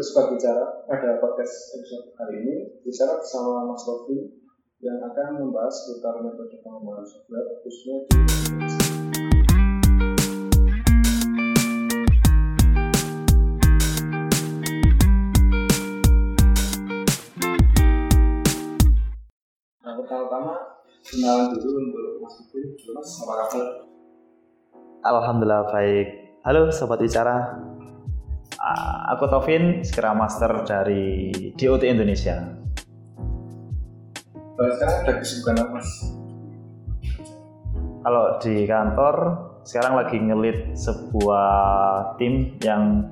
Sobat Bicara, pada podcast episode kali ini bicara bersama Mas Rofi yang akan membahas seputar metode pengembangan software khususnya di Nah, pertama-tama kenalan dulu untuk Mas Rofi. Mas, apa kabar? Alhamdulillah baik. Halo sobat bicara. Aku Tovin, Scrum Master dari DOT Indonesia. Sekarang ada kesibukan apa Mas? Kalau di kantor sekarang lagi ngelit sebuah tim yang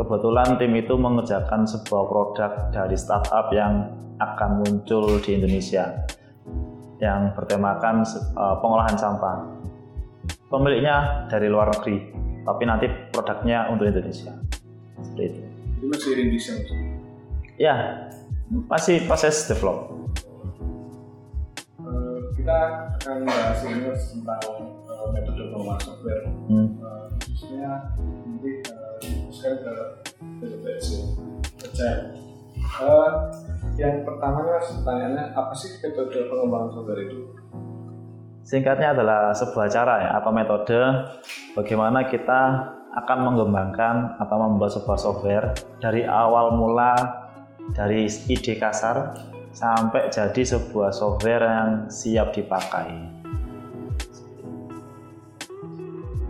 kebetulan tim itu mengerjakan sebuah produk dari startup yang akan muncul di Indonesia yang bertemakan eh, pengolahan sampah. Pemiliknya dari luar negeri, tapi nanti produknya untuk Indonesia. Seperti itu. Ini masih rintis ya? Ya, masih proses develop. Eh, kita akan bahas ini tentang eh, metode pengembangan software Hmm. Eh, khususnya nanti difokuskan ke metode Agile. Eh, yang pertama mas pertanyaannya apa sih metode pengembangan software itu? Singkatnya adalah sebuah cara ya atau metode bagaimana kita akan mengembangkan atau membuat sebuah software dari awal mula dari ide kasar sampai jadi sebuah software yang siap dipakai.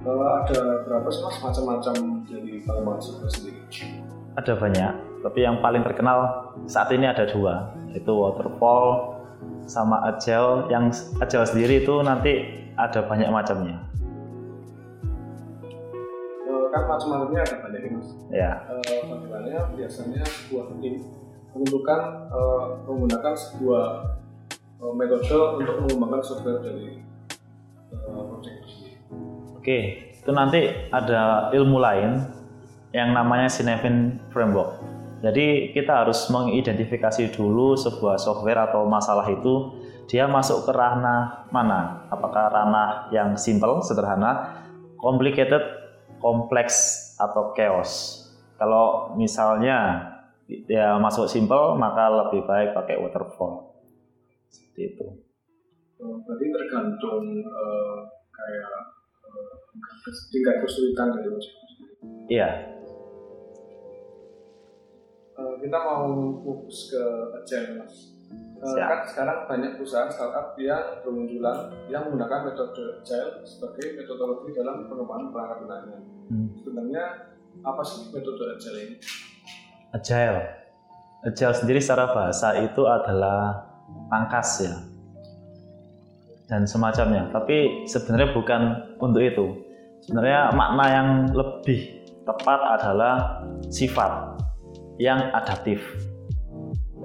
Eh, ada berapa sih mas macam-macam dari pengembangan software sendiri? Ada banyak, tapi yang paling terkenal saat ini ada dua, yaitu waterfall sama agile. Yang agile sendiri itu nanti ada banyak macamnya. Kan macam-macamnya ada banyak mas. Ya, bagaimana biasanya sebuah tim menentukan eh, menggunakan sebuah eh, metode untuk mengembangkan software dari eh, project. Oke, itu nanti ada ilmu lain yang namanya Cinefin Framework. Jadi kita harus mengidentifikasi dulu sebuah software atau masalah itu dia masuk ke ranah mana? Apakah ranah yang simple, sederhana, complicated, kompleks atau chaos? Kalau misalnya dia masuk simple, maka lebih baik pakai waterfall. Seperti itu. Eh, berarti tergantung eh, kayak eh, tingkat kesulitan dari sendiri. Iya, Eh, kita mau fokus ke agile mas. Siap. kan sekarang banyak perusahaan startup yang bermunculan yang menggunakan metode agile sebagai metodologi dalam pengembangan perangkat lunaknya. Hmm. Sebenarnya apa sih metode agile ini? Agile. Agile sendiri secara bahasa itu adalah pangkas ya. Dan semacamnya. Tapi sebenarnya bukan untuk itu. Sebenarnya makna yang lebih tepat adalah sifat yang adaptif.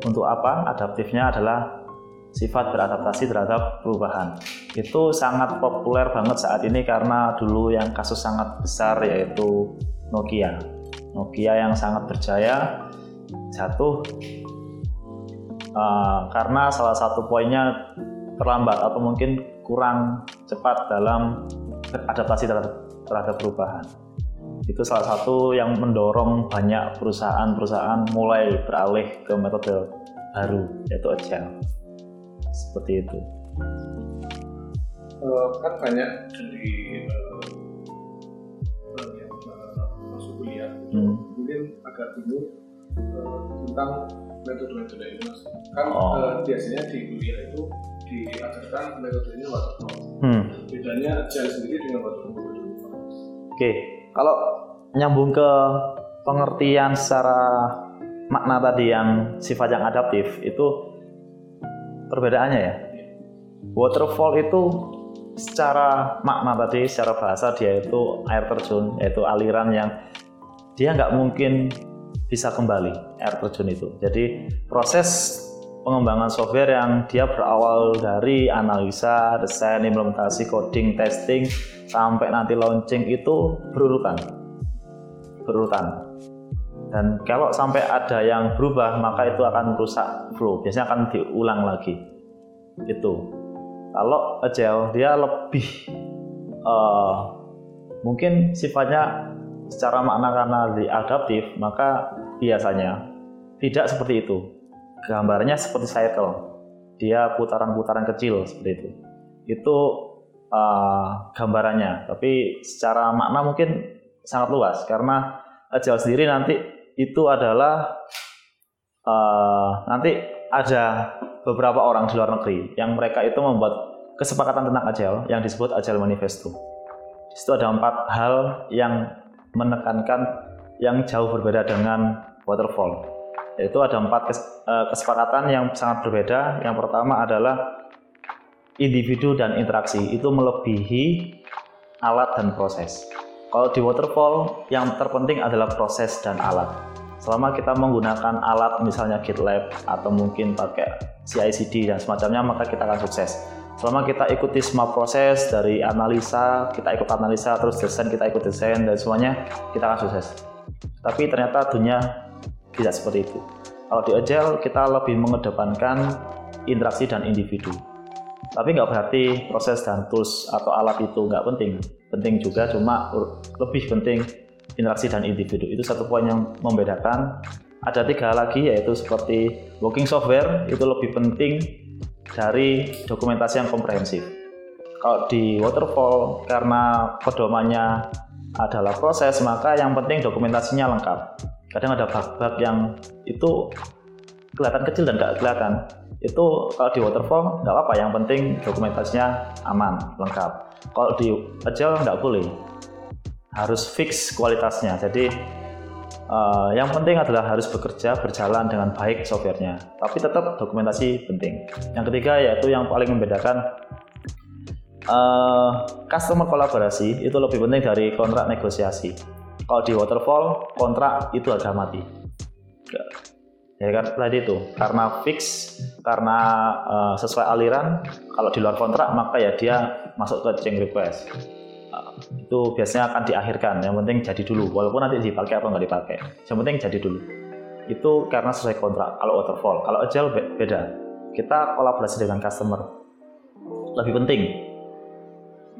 Untuk apa? Adaptifnya adalah sifat beradaptasi terhadap perubahan. Itu sangat populer banget saat ini karena dulu yang kasus sangat besar yaitu Nokia. Nokia yang sangat berjaya jatuh eh, karena salah satu poinnya terlambat atau mungkin kurang cepat dalam beradaptasi terhadap perubahan. Itu salah satu yang mendorong banyak perusahaan-perusahaan mulai beralih ke metode baru yaitu agile. Seperti itu. Eh, kan banyak dari eh, eh, masuk kuliah Hmm. mungkin agak bingung eh, tentang metode-metode ini mas. Kan Oh. eh, biasanya di kuliah itu diajarkan metodenya waterfall. Hmm. Bedanya agile sendiri dengan waterfall. Oke, kalau nyambung ke pengertian secara makna tadi yang sifat yang adaptif itu perbedaannya ya. Waterfall itu secara makna tadi, secara bahasa dia itu air terjun, yaitu aliran yang dia nggak mungkin bisa kembali air terjun itu. Jadi proses pengembangan software yang dia berawal dari analisa, desain, implementasi, coding, testing, sampai nanti launching itu berurutan. Berurutan. Dan kalau sampai ada yang berubah, maka itu akan merusak flow. Biasanya akan diulang lagi. Itu. Kalau agile dia lebih eh, mungkin sifatnya secara makna karena di adaptif, maka biasanya tidak seperti itu. Gambarnya seperti cycle. Dia putaran-putaran kecil seperti itu. Itu uh, gambarannya. Tapi secara makna mungkin sangat luas karena Agile sendiri nanti itu adalah uh, nanti ada beberapa orang di luar negeri yang mereka itu membuat kesepakatan tentang Agile yang disebut Agile Manifesto. Di situ ada empat hal yang menekankan yang jauh berbeda dengan waterfall. Yaitu ada empat eh, kesepakatan yang sangat berbeda. Yang pertama adalah individu dan interaksi itu melebihi alat dan proses. Kalau di waterfall yang terpenting adalah proses dan alat. Selama kita menggunakan alat misalnya GitLab atau mungkin pakai CI/CD dan semacamnya maka kita akan sukses selama kita ikuti semua proses dari analisa kita ikut analisa terus desain kita ikut desain dan semuanya kita akan sukses tapi ternyata dunia tidak seperti itu. Kalau di agile kita lebih mengedepankan interaksi dan individu. Tapi nggak berarti proses dan tools atau alat itu nggak penting. Penting juga cuma lebih penting interaksi dan individu. Itu satu poin yang membedakan. Ada tiga lagi yaitu seperti working software. Itu lebih penting dari dokumentasi yang komprehensif. Kalau di waterfall karena pedomannya adalah proses, maka yang penting dokumentasinya lengkap. Kadang ada bug-bug yang itu kelihatan kecil dan nggak kelihatan. Itu kalau di waterfall nggak apa-apa, yang penting dokumentasinya aman, lengkap. Kalau di agile nggak boleh, harus fix kualitasnya. Jadi Uh, yang penting adalah harus bekerja berjalan dengan baik softwarenya, tapi tetap dokumentasi penting. Yang ketiga yaitu yang paling membedakan uh, customer kolaborasi itu lebih penting dari kontrak negosiasi. Kalau di waterfall kontrak itu harga mati. Ya. Kan? Tadi itu. Karena fix karena uh, sesuai aliran kalau di luar kontrak maka ya dia masuk ke change request. Itu biasanya akan diakhirkan. Yang penting jadi dulu. Walaupun nanti dipakai atau nggak dipakai. Yang penting jadi dulu. Itu karena sesuai kontrak. Kalau waterfall. Kalau agile beda. Kita kolaborasi dengan customer. Lebih penting.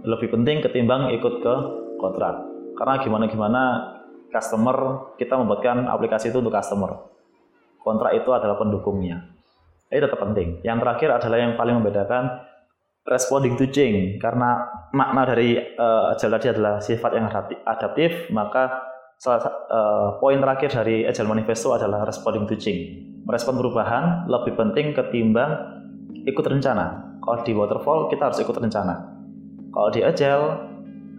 Lebih penting ketimbang ikut ke kontrak karena gimana gimana customer kita membuatkan aplikasi itu untuk customer. Kontrak itu adalah pendukungnya. Ini tetap penting. Yang terakhir adalah yang paling membedakan responding to change. Karena makna dari uh, agile tadi adalah sifat yang adaptif maka salah uh, poin terakhir dari agile manifesto adalah responding to change. Merespon perubahan lebih penting ketimbang ikut rencana. Kalau di waterfall kita harus ikut rencana. Kalau di agile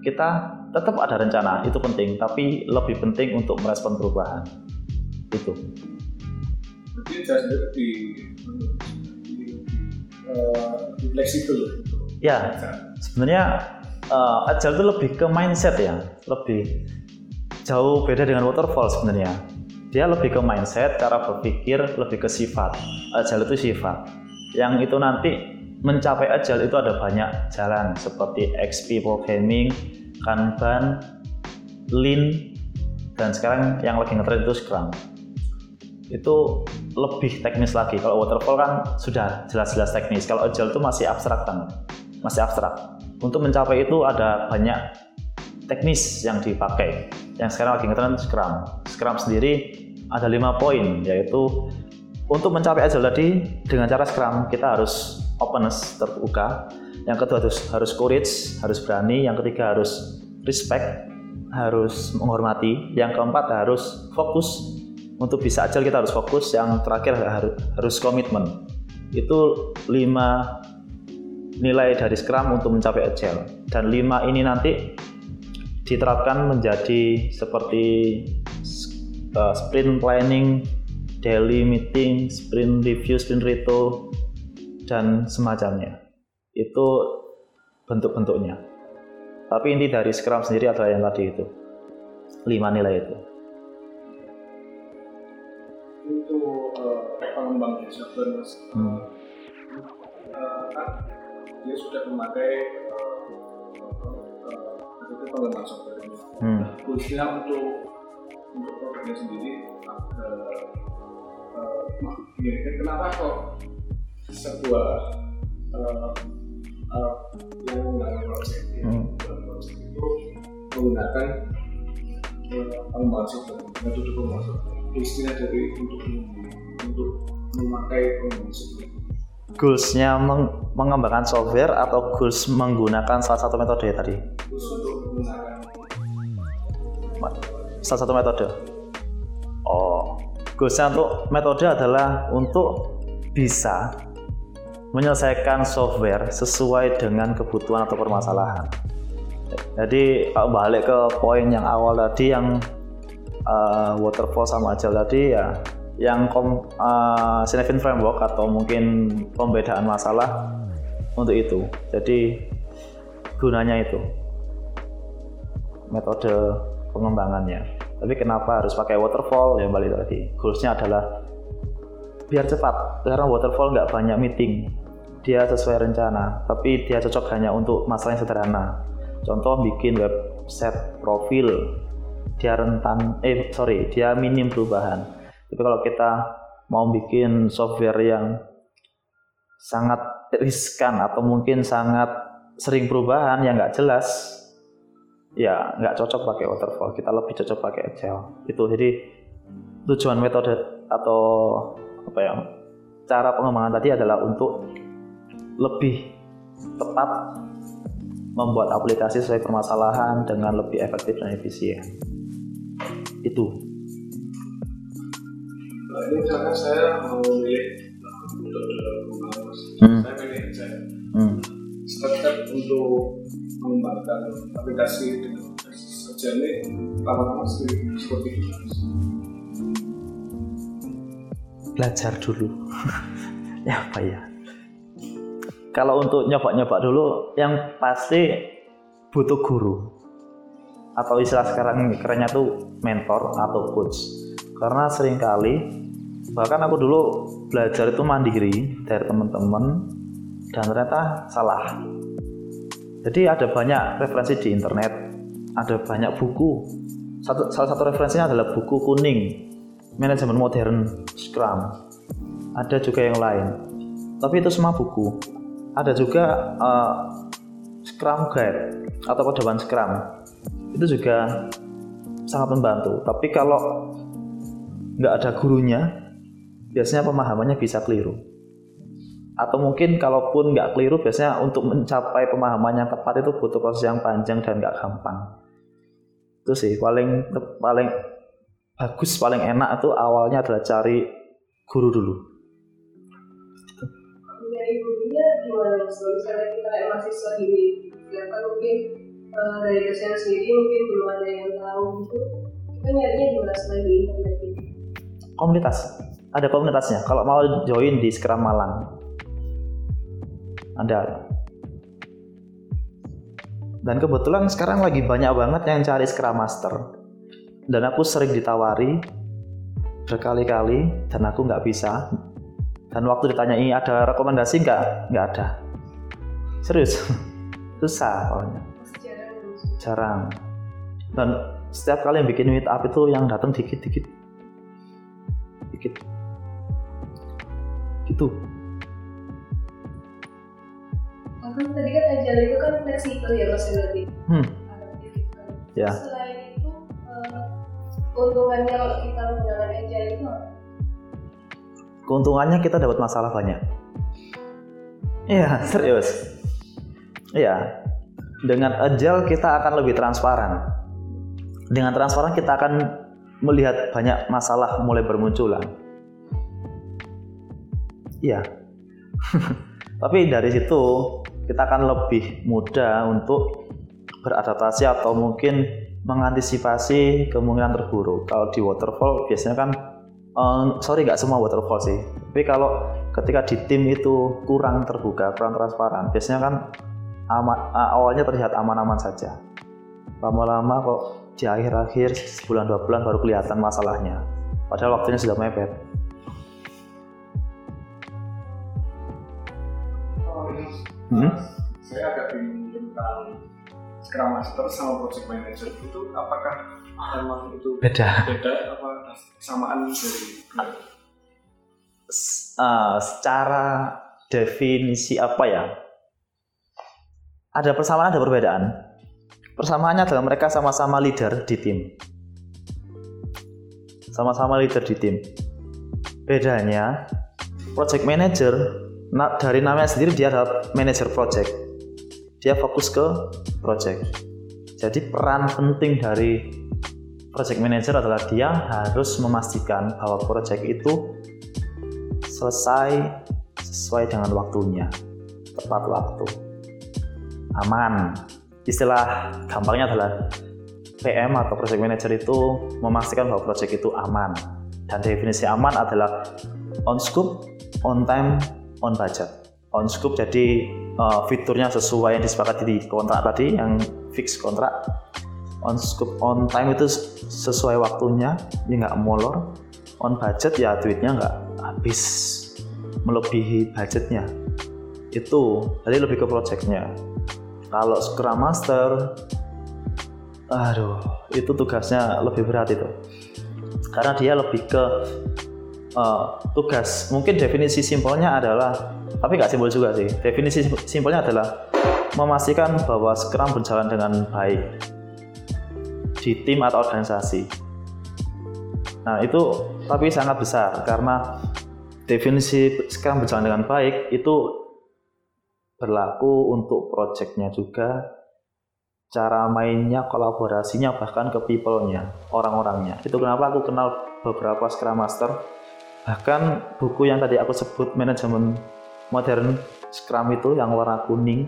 kita tetap ada rencana itu penting tapi lebih penting untuk merespon perubahan itu jadi agile lebih uh, fleksibel. Ya, sebenarnya uh, agile itu lebih ke mindset ya, lebih jauh beda dengan waterfall sebenarnya. Dia lebih ke mindset, cara berpikir, lebih ke sifat. Agile itu sifat. Yang itu nanti mencapai agile itu ada banyak jalan seperti XP programming, Kanban, Lean, dan sekarang yang lagi ngetren itu Scrum itu lebih teknis lagi. Kalau waterfall kan sudah jelas-jelas teknis. Kalau agile itu masih abstrak kan, masih abstrak. Untuk mencapai itu ada banyak teknis yang dipakai. Yang sekarang lagi ngetren Scrum. Scrum sendiri ada lima poin, yaitu untuk mencapai agile tadi dengan cara Scrum kita harus openness terbuka. Yang kedua harus harus courage, harus berani. Yang ketiga harus respect, harus menghormati. Yang keempat harus fokus untuk bisa agile kita harus fokus yang terakhir harus, komitmen itu lima nilai dari Scrum untuk mencapai agile dan lima ini nanti diterapkan menjadi seperti uh, sprint planning, daily meeting, sprint review, sprint retro dan semacamnya. Itu bentuk-bentuknya. Tapi inti dari Scrum sendiri adalah yang tadi itu. Lima nilai itu. pengembang software mas hmm. uh, kan dia sudah memakai uh, uh, pengembang software ini hmm. khususnya untuk untuk produknya sendiri uh, uh, kenapa kok sebuah uh, uh, yang menggunakan project hmm. project itu menggunakan uh, pengembang software metode pengembang software goalsnya dari untuk untuk memakai pengembangan software goalsnya meng mengembangkan software atau goals menggunakan salah satu metode tadi? Goals untuk menggunakan. Salah satu metode? Oh goalsnya untuk metode adalah untuk bisa menyelesaikan software sesuai dengan kebutuhan atau permasalahan jadi balik ke poin yang awal tadi yang uh, waterfall sama agile tadi ya yang kom, uh, Cinefin framework atau mungkin pembedaan masalah untuk itu. Jadi gunanya itu metode pengembangannya. Tapi kenapa harus pakai waterfall? Ya balik tadi. Goalsnya adalah biar cepat karena waterfall nggak banyak meeting dia sesuai rencana tapi dia cocok hanya untuk masalah yang sederhana. Contoh bikin website profil dia rentan eh sorry dia minim perubahan. Tapi kalau kita mau bikin software yang sangat riskan atau mungkin sangat sering perubahan yang nggak jelas ya nggak cocok pakai waterfall. Kita lebih cocok pakai agile itu jadi tujuan metode atau apa ya cara pengembangan tadi adalah untuk lebih tepat membuat aplikasi sesuai permasalahan dengan lebih efektif dan efisien. Itu. Nah, ini misalkan saya mau memilih metode Hmm. saya pilih agile hmm. step-step untuk mengembangkan aplikasi dengan agile ini lama-lama seperti itu? Belajar dulu. Ya apa ya kalau untuk nyoba-nyoba dulu yang pasti butuh guru. Atau istilah sekarang kerennya tuh mentor atau coach. Karena sering kali bahkan aku dulu belajar itu mandiri dari teman-teman dan ternyata salah. Jadi ada banyak referensi di internet ada banyak buku. Satu, salah satu referensinya adalah buku kuning manajemen modern Scrum. Ada juga yang lain. Tapi itu semua buku ada juga uh, Scrum Guide atau pedoman Scrum. Itu juga sangat membantu. Tapi kalau nggak ada gurunya biasanya pemahamannya bisa keliru. Atau mungkin kalaupun nggak keliru biasanya untuk mencapai pemahaman yang tepat itu butuh proses yang panjang dan nggak gampang. Itu sih paling paling bagus paling enak itu awalnya adalah cari guru dulu gimana mas misalnya kita kayak mahasiswa ini kan mungkin uh, dari dosen sendiri mungkin belum ada yang tahu gitu. Kita nyarinya gimana selain di internet ini? Komunitas. Ada komunitasnya. Kalau mau join di Scrum Malang. Ada. Dan kebetulan sekarang lagi banyak banget yang cari Scrum Master. Dan aku sering ditawari berkali-kali dan aku nggak bisa dan waktu ditanyai ada rekomendasi nggak? Nggak ada. Serius. Susah pokoknya. Jarang. Dan setiap kali yang bikin meet up itu yang datang dikit dikit. Gitu. Kan tadi kan agile itu kan fleksibel ya mas berarti hmm. Kan. ya. Selain itu uh, keuntungannya kalau kita menggunakan agile itu apa? Keuntungannya kita dapat masalah banyak. Iya serius. Iya. Dengan agile kita akan lebih transparan. Dengan transparan kita akan melihat banyak masalah mulai bermunculan. Iya. Tapi dari situ kita akan lebih mudah untuk beradaptasi atau mungkin mengantisipasi kemungkinan terburuk. Kalau di waterfall biasanya kan um, sorry nggak semua waterfall sih. Tapi kalau ketika di tim itu kurang terbuka kurang transparan biasanya kan ama, awalnya terlihat aman-aman saja. Lama-lama kok di akhir-akhir sebulan dua bulan baru kelihatan masalahnya. Padahal waktunya sudah mepet. Oh, Hmm? saya agak bingung tentang Scrum Master sama Project Manager itu apakah memang itu beda? beda apa kesamaan dari uh, secara definisi apa ya? Ada persamaan ada perbedaan. Persamaannya adalah mereka sama-sama leader di tim. Sama-sama leader di tim. Bedanya, project manager na- dari namanya sendiri dia adalah manager project. Dia fokus ke project. Jadi peran penting dari project manager adalah dia harus memastikan bahwa project itu selesai sesuai dengan waktunya, tepat waktu, aman. Istilah gampangnya adalah PM atau project manager itu memastikan bahwa project itu aman. Dan definisi aman adalah on scope, on time, on budget. On scope jadi uh, fiturnya sesuai yang disepakati di kontrak tadi, yang fix kontrak. On scope, on time itu sesuai waktunya, ya nggak molor. On budget ya duitnya nggak habis melebihi budgetnya. Itu, jadi lebih ke projectnya. Kalau Scrum Master, aduh, itu tugasnya lebih berat itu. Karena dia lebih ke uh, tugas. Mungkin definisi simpelnya adalah, tapi nggak simpel juga sih. Definisi simpelnya adalah memastikan bahwa Scrum berjalan dengan baik di tim atau organisasi. Nah itu tapi sangat besar karena definisi Scrum berjalan dengan baik itu berlaku untuk projectnya juga cara mainnya kolaborasinya bahkan ke people-nya orang-orangnya itu kenapa aku kenal beberapa Scrum Master bahkan buku yang tadi aku sebut manajemen modern Scrum itu yang warna kuning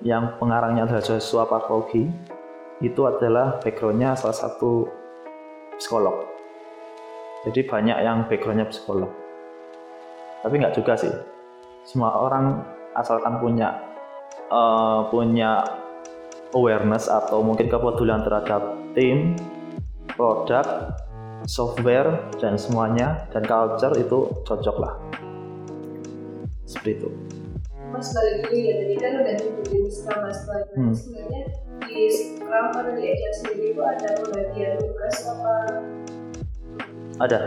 yang pengarangnya adalah Joshua Parkogi itu adalah backgroundnya salah satu psikolog. Jadi banyak yang backgroundnya psikolog. Tapi nggak juga sih. Semua orang asalkan punya uh, punya awareness atau mungkin kepedulian terhadap tim, produk, software dan semuanya dan culture itu cocok lah. Seperti itu. Mas balik dulu ya tadi kan udah dibikin Scrum Master. Hmm. Sebenarnya di Scrum atau di Agile sendiri itu ada pembagian tugas apa? Ada.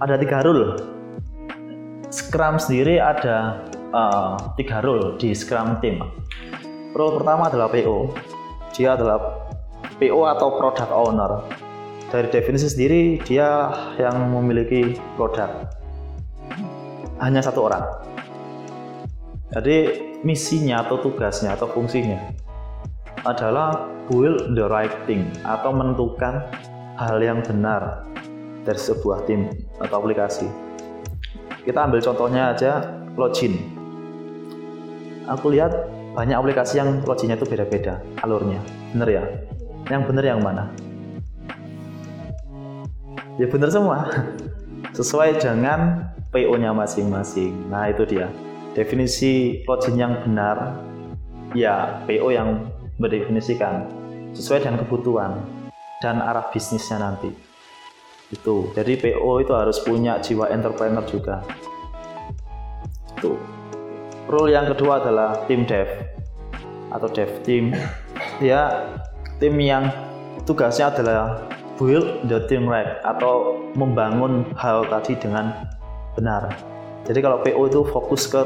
Ada tiga rule. Scrum sendiri ada uh, tiga role di Scrum Team. Role pertama adalah PO. Dia adalah PO atau Product Owner. Dari definisi sendiri, dia yang memiliki produk. Hanya satu orang. Jadi misinya atau tugasnya atau fungsinya adalah build the right thing atau menentukan hal yang benar dari sebuah tim atau aplikasi. Kita ambil contohnya aja login. Aku lihat banyak aplikasi yang loginnya itu beda-beda alurnya. Bener ya? Yang bener yang mana? Ya bener semua. Sesuai dengan PO nya masing-masing. Nah itu dia. Definisi login yang benar ya PO yang mendefinisikan sesuai dengan kebutuhan dan arah bisnisnya nanti. Itu. Jadi PO itu harus punya jiwa entrepreneur juga. Itu. Role yang kedua adalah tim dev atau dev team. Dia tim yang tugasnya adalah build the team right atau membangun hal tadi dengan benar. Jadi kalau PO itu fokus ke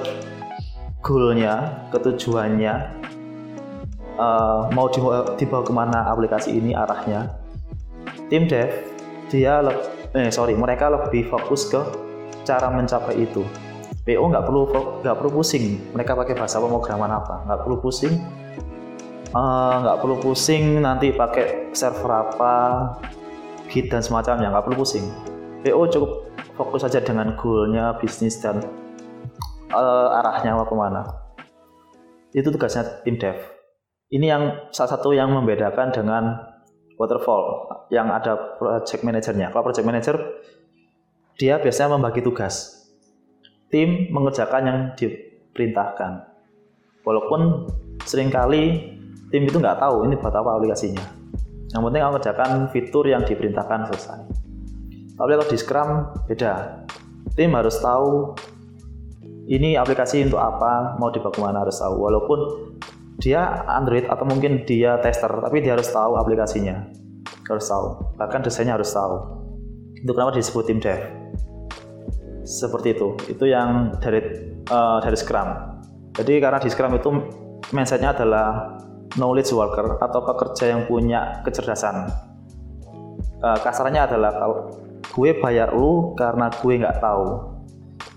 goalnya ke tujuannya uh, mau dibawa, dibawa ke mana aplikasi ini arahnya tim dev dia eh sorry mereka lebih fokus ke cara mencapai itu. PO nggak perlu nggak perlu pusing. Mereka pakai bahasa pemrograman apa? Nggak perlu pusing. Eh, nggak uh, perlu pusing nanti pakai server apa git dan semacamnya. Nggak perlu pusing. PO cukup fokus saja dengan goalnya bisnis dan uh, arahnya mau ke mana itu tugasnya tim dev ini yang salah satu yang membedakan dengan waterfall yang ada project manajernya kalau project manager dia biasanya membagi tugas tim mengerjakan yang diperintahkan. Walaupun sering kali tim itu nggak tahu ini buat apa aplikasinya. Yang penting kamu kerjakan fitur yang diperintahkan selesai. Tapi kalau di Scrum beda. Tim harus tahu ini aplikasi untuk apa, mau dibawa ke mana harus tahu. Walaupun dia Android atau mungkin dia tester, tapi dia harus tahu aplikasinya. Harus tahu. Bahkan desainnya harus tahu. Itu kenapa disebut tim dev seperti itu itu yang dari uh, dari Scrum jadi karena di Scrum itu mindsetnya adalah knowledge worker atau pekerja yang punya kecerdasan uh, kasarnya adalah kalau gue bayar lu karena gue nggak tahu.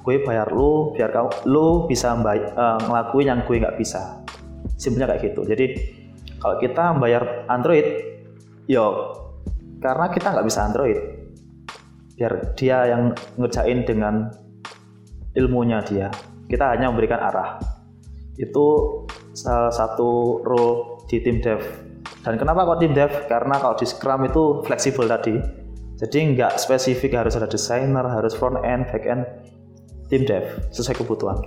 Gue bayar lu biar kau lu bisa uh, ngelakuin yang gue nggak bisa. Simpelnya kayak gitu. Jadi kalau kita bayar Android yo karena kita nggak bisa Android biar dia yang ngerjain dengan ilmunya dia kita hanya memberikan arah. Itu salah satu role di tim dev. Dan kenapa kok tim dev? Karena kalau di Scrum itu fleksibel tadi jadi nggak spesifik harus ada desainer harus front end back end tim dev sesuai kebutuhan.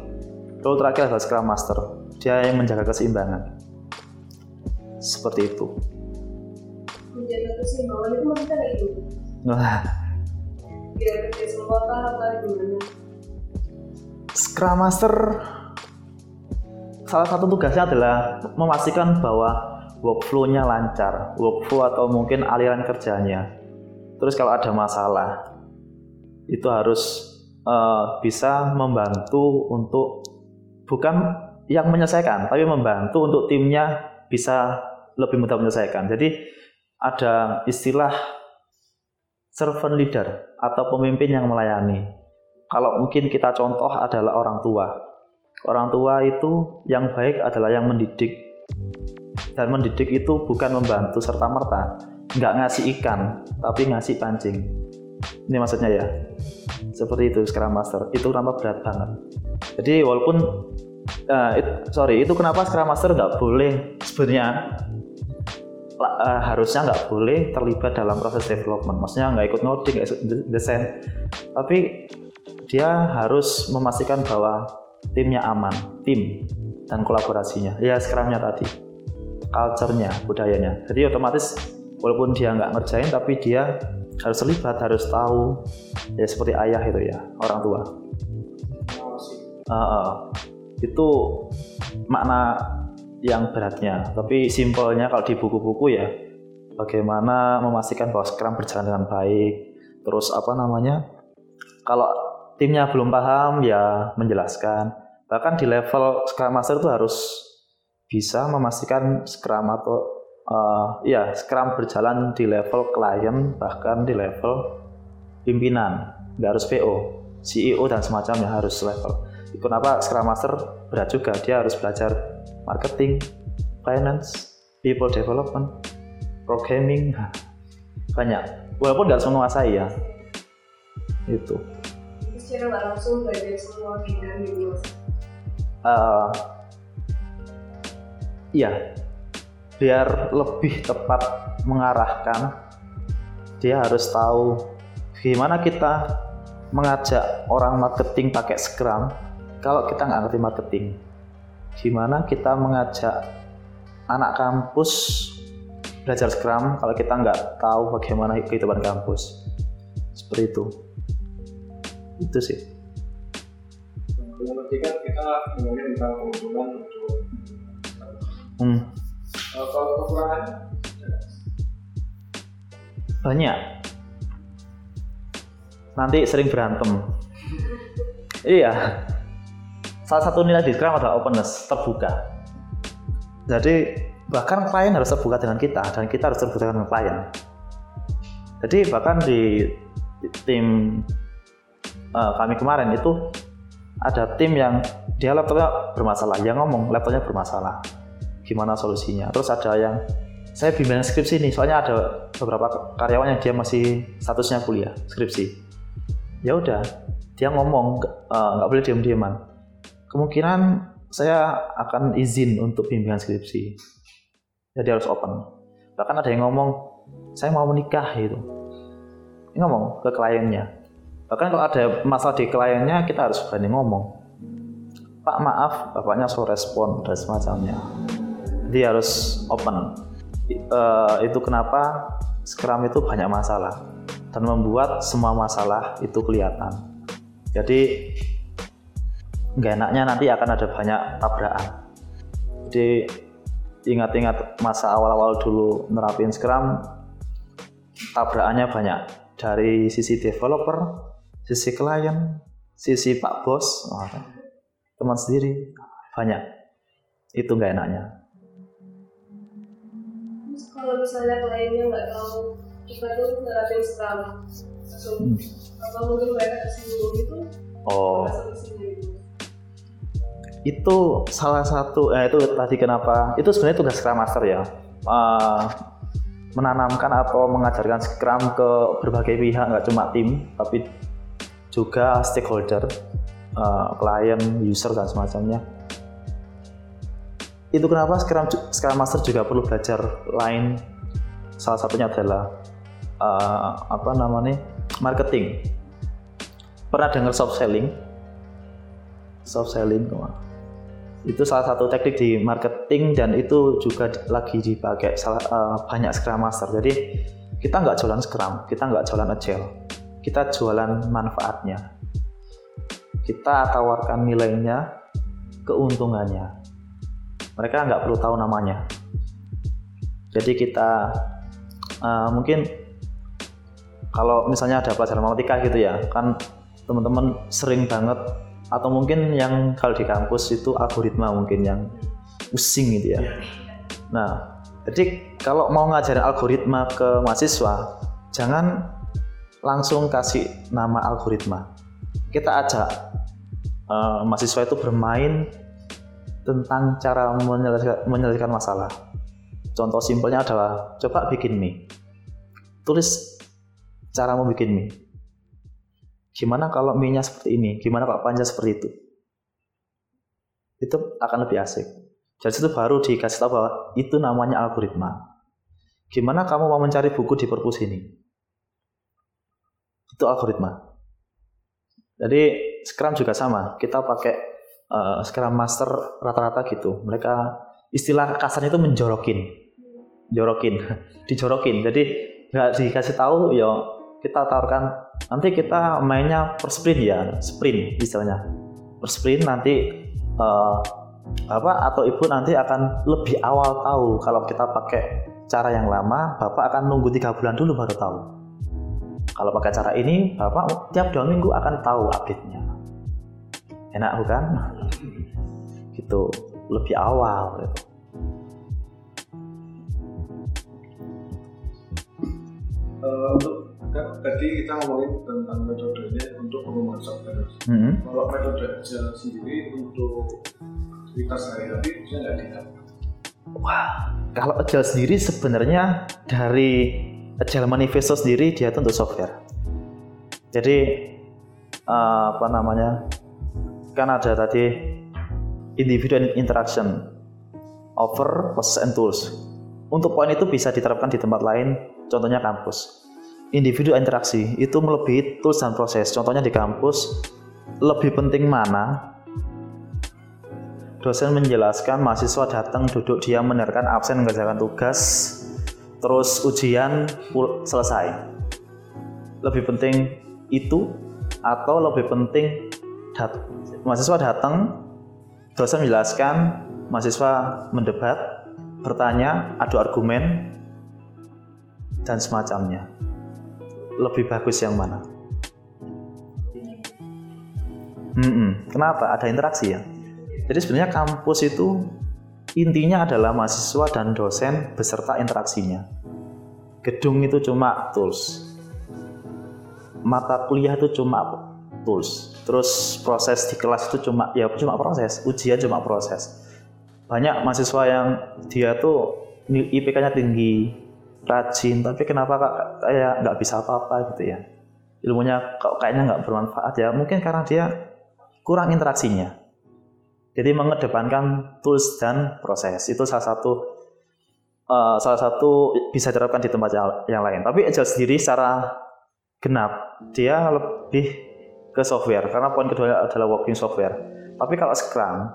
Role terakhir adalah Scrum Master. Dia yang menjaga keseimbangan. Seperti itu. Menjaga keseimbangan itu maksudnya kayak gitu. Nah, Biar kerja semua apa gimana? Scrum Master salah satu tugasnya adalah memastikan bahwa workflow-nya lancar, workflow atau mungkin aliran kerjanya. Terus kalau ada masalah, itu harus uh, bisa membantu untuk bukan yang menyelesaikan, tapi membantu untuk timnya bisa lebih mudah menyelesaikan. Jadi ada istilah servant leader atau pemimpin yang melayani. Kalau mungkin kita contoh adalah orang tua. Orang tua itu yang baik adalah yang mendidik. Dan mendidik itu bukan membantu serta merta, nggak ngasih ikan, tapi ngasih pancing. Ini maksudnya ya. Seperti itu Scrum Master. Itu kenapa berat banget. Jadi walaupun uh, it, sorry itu kenapa Scrum Master nggak boleh sebenarnya uh, harusnya nggak boleh terlibat dalam proses development. Maksudnya nggak ikut ngoding nggak ikut desain. Tapi dia harus memastikan bahwa timnya aman tim dan kolaborasinya. Ya Scrumnya tadi. Culture-nya budayanya. Jadi otomatis walaupun dia nggak ngerjain tapi dia harus terlibat harus tahu. Ya seperti ayah itu ya orang tua. Uh, itu makna yang beratnya. Tapi simpelnya kalau di buku-buku ya bagaimana memastikan bahwa Scrum berjalan dengan baik. Terus apa namanya kalau timnya belum paham ya menjelaskan. Bahkan di level Scrum Master itu harus bisa memastikan Scrum atau uh, ya Scrum berjalan di level klien bahkan di level pimpinan. Nggak harus PO CEO dan semacamnya harus level. Kenapa Scrum Master berat juga. Dia harus belajar marketing finance people development programming banyak. Walaupun nggak semua saya ya. Itu. Secara nggak langsung belajar semua uh, iya biar lebih tepat mengarahkan dia harus tahu gimana kita mengajak orang marketing pakai Scrum. Kalau kita nggak ngerti marketing gimana kita mengajak anak kampus belajar Scrum kalau kita nggak tahu bagaimana kehidupan kampus? Seperti itu. Itu sih. Kita ngomongin tentang keunggulan hmm kalau kekurangan banyak. Nanti sering berantem. Iya. Salah satu nilai di Scrum adalah openness terbuka. Jadi bahkan klien harus terbuka dengan kita dan kita harus terbuka dengan klien. Jadi bahkan di, di tim uh, kami kemarin itu ada tim yang dia laptopnya bermasalah yang ngomong laptopnya bermasalah gimana solusinya. Terus ada yang saya bimbingan skripsi nih soalnya ada beberapa karyawan yang dia masih statusnya kuliah skripsi. Ya udah dia ngomong nggak uh, boleh diam-diaman. Kemungkinan saya akan izin untuk bimbingan skripsi. Jadi harus open. Bahkan ada yang ngomong saya mau menikah gitu. Ini ngomong ke kliennya. Bahkan kalau ada masalah di kliennya kita harus berani ngomong. Pak maaf bapaknya so respon dan semacamnya dia harus open. Uh, itu kenapa Scrum itu banyak masalah dan membuat semua masalah itu kelihatan. Jadi nggak enaknya nanti akan ada banyak tabrakan. Jadi ingat-ingat masa awal-awal dulu nerapin Scrum tabrakannya banyak dari sisi developer sisi klien sisi pak bos teman sendiri banyak. Itu nggak enaknya kalau misalnya kliennya nggak tahu kita tuh nerapin scrum langsung Hmm. apa mungkin mereka tersinggung gitu? Oh, tersinggung itu salah satu eh, itu tadi kenapa? Itu sebenarnya tugas Scrum Master ya. Eh, menanamkan atau mengajarkan Scrum ke berbagai pihak nggak cuma tim tapi juga stakeholder eh, klien user dan semacamnya itu kenapa Scrum Scrum Master juga perlu belajar lain? Salah satunya adalah eh, apa namanya marketing. Pernah dengar soft selling? Soft selling itu salah satu teknik di marketing dan itu juga lagi dipakai salah, eh, banyak Scrum Master. Jadi kita nggak jualan Scrum kita nggak jualan Agile. Kita jualan manfaatnya. Kita tawarkan nilainya keuntungannya mereka nggak perlu tahu namanya jadi kita eh, mungkin kalau misalnya ada pelajaran matematika gitu ya kan teman-teman sering banget atau mungkin yang kalau di kampus itu algoritma mungkin yang pusing gitu ya. Nah, jadi kalau mau ngajarin algoritma ke mahasiswa, jangan langsung kasih nama algoritma. Kita ajak eh, mahasiswa itu bermain tentang cara menyelesaikan, masalah. Contoh simpelnya adalah coba bikin mie. Tulis cara mau bikin mie. Gimana kalau mie-nya seperti ini? Gimana kalau panjang seperti itu? Itu akan lebih asik. Jadi itu baru dikasih tahu bahwa itu namanya algoritma. Gimana kamu mau mencari buku di perpus ini? Itu algoritma. Jadi Scrum juga sama. Kita pakai eh, Scrum Master rata-rata gitu. Mereka istilah kasarnya itu menjorokin, jorokin, dijorokin. Jadi nggak dikasih tahu ya kita tawarkan nanti kita mainnya per sprint ya. Sprint istilahnya. Per sprint nanti eh, bapak atau ibu nanti akan lebih awal tahu kalau kita pakai cara yang lama bapak akan nunggu tiga bulan dulu baru tahu. Kalau pakai cara ini bapak tiap dua minggu akan tahu update-nya enak bukan gitu lebih awal gitu. Eh, untuk kan tadi kita ngomongin tentang metodenya untuk pengembangan software. Mhm. Kalau metode Agile sendiri untuk aktivitas sehari-hari bisa nggak diterapkan? Wah, kalau Agile sendiri sebenarnya dari Agile Manifesto sendiri dia itu untuk software. Jadi eh, apa namanya? Kan ada tadi individual interaction, over process and tools. Untuk poin itu bisa diterapkan di tempat lain, contohnya kampus. Individu interaksi itu melebihi tools dan proses. Contohnya di kampus, lebih penting mana dosen menjelaskan mahasiswa datang duduk diam menerkan absen mengerjakan tugas terus ujian selesai lebih penting itu atau lebih penting dat- mahasiswa datang dosen menjelaskan mahasiswa mendebat bertanya adu argumen dan semacamnya lebih bagus yang mana Mm-mm. kenapa ada interaksi ya jadi sebenarnya kampus itu intinya adalah mahasiswa dan dosen beserta interaksinya. Gedung itu cuma tools. Mata kuliah itu cuma tools. Terus proses di kelas itu cuma ya cuma proses, ujian cuma proses. Banyak mahasiswa yang dia tuh IPK-nya tinggi, rajin, tapi kenapa kak kayak nggak bisa apa-apa gitu ya? Ilmunya kok kayaknya nggak bermanfaat ya? Mungkin karena dia kurang interaksinya. Jadi mengedepankan tools dan proses itu salah satu eh, salah satu bisa diterapkan di tempat yang, yang lain. Tapi Agile sendiri secara genap dia lebih ke software karena poin kedua adalah working software. Tapi kalau Scrum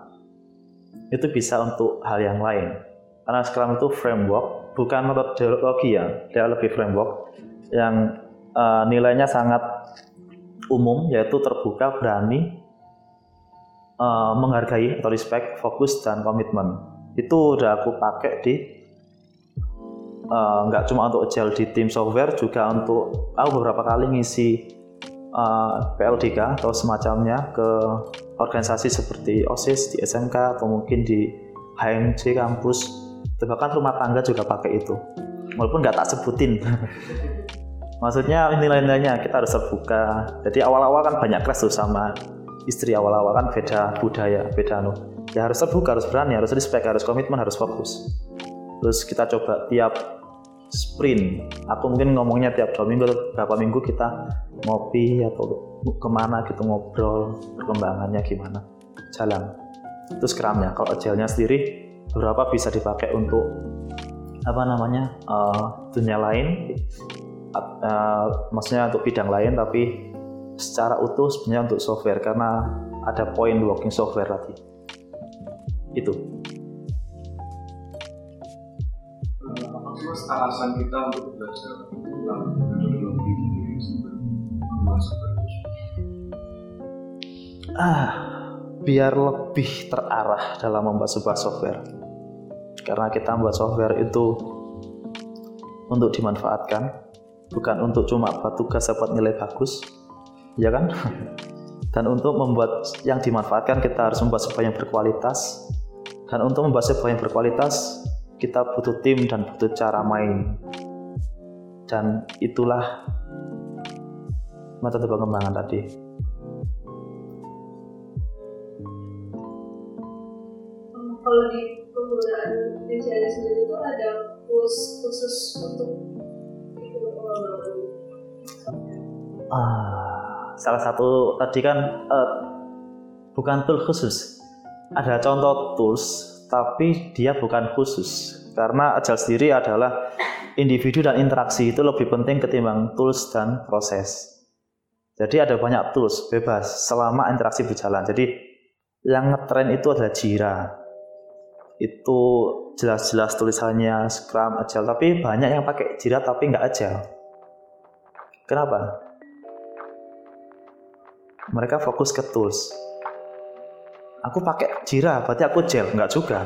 itu bisa untuk hal yang lain. Karena Scrum itu framework bukan metodologi ya, dia lebih framework yang eh, nilainya sangat umum yaitu terbuka, berani, uh, menghargai atau respect, fokus dan komitmen. Itu udah aku pakai di uh, nggak cuma untuk agile di tim software juga untuk aku beberapa kali ngisi uh, PLDK atau semacamnya ke organisasi seperti OSIS di SMK atau mungkin di HMC kampus. Bahkan rumah tangga juga pakai itu. Walaupun nggak tak sebutin. Maksudnya nilai-nilainya kita harus terbuka. Jadi awal-awal kan banyak crash tuh sama istri awal-awal kan beda budaya beda anu. Ya harus terbuka harus berani harus respect harus komitmen harus fokus. Terus kita coba tiap sprint. Aku mungkin ngomongnya tiap dua minggu atau berapa minggu kita ngopi atau ke mana gitu ngobrol perkembangannya gimana jalan. Itu scrumnya kalau agile sendiri beberapa bisa dipakai untuk apa namanya uh, dunia lain? Uh, maksudnya untuk bidang lain tapi secara utuh sebenarnya untuk software karena ada point working software tadi. Itu alasan kita untuk belajar tentang metodologi software ah biar lebih terarah dalam membuat sebuah software. Karena kita membuat software itu untuk dimanfaatkan bukan untuk cuma buat tugas dapat nilai bagus ya kan? Dan untuk membuat yang dimanfaatkan kita harus membuat sebuah yang berkualitas. Dan untuk membuat sebuah yang berkualitas kita butuh tim dan butuh cara main. Dan itulah metode pengembangan tadi. Kalau di penggunaan sendiri itu ada khusus khusus untuk itu ah, salah satu tadi kan uh, bukan tool khusus. Ada contoh tools tapi dia bukan khusus karena agile sendiri adalah individu dan interaksi itu lebih penting ketimbang tools dan proses. Jadi ada banyak tools bebas selama interaksi berjalan. Jadi yang ngetren itu adalah Jira. Itu jelas-jelas tulisannya Scrum Agile, tapi banyak yang pakai Jira tapi nggak Agile. Kenapa? Mereka fokus ke tools aku pakai Jira berarti aku gel. Nggak juga.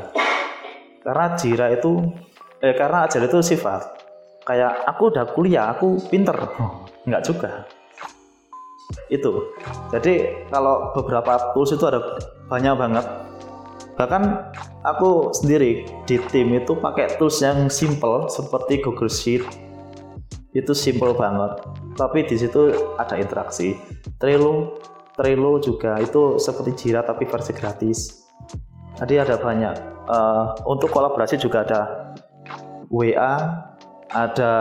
Karena Jira itu eh karena Agile itu sifat. Kayak aku udah kuliah aku pinter. Nggak juga. Itu. Jadi kalau beberapa tools itu ada banyak banget. Bahkan aku sendiri di tim itu pakai tools yang simple seperti Google Sheet. Itu simple banget. Tapi di situ ada interaksi. Trello Trello juga itu seperti Jira tapi versi gratis. Tadi ada banyak. Uh, untuk kolaborasi juga ada WA, ada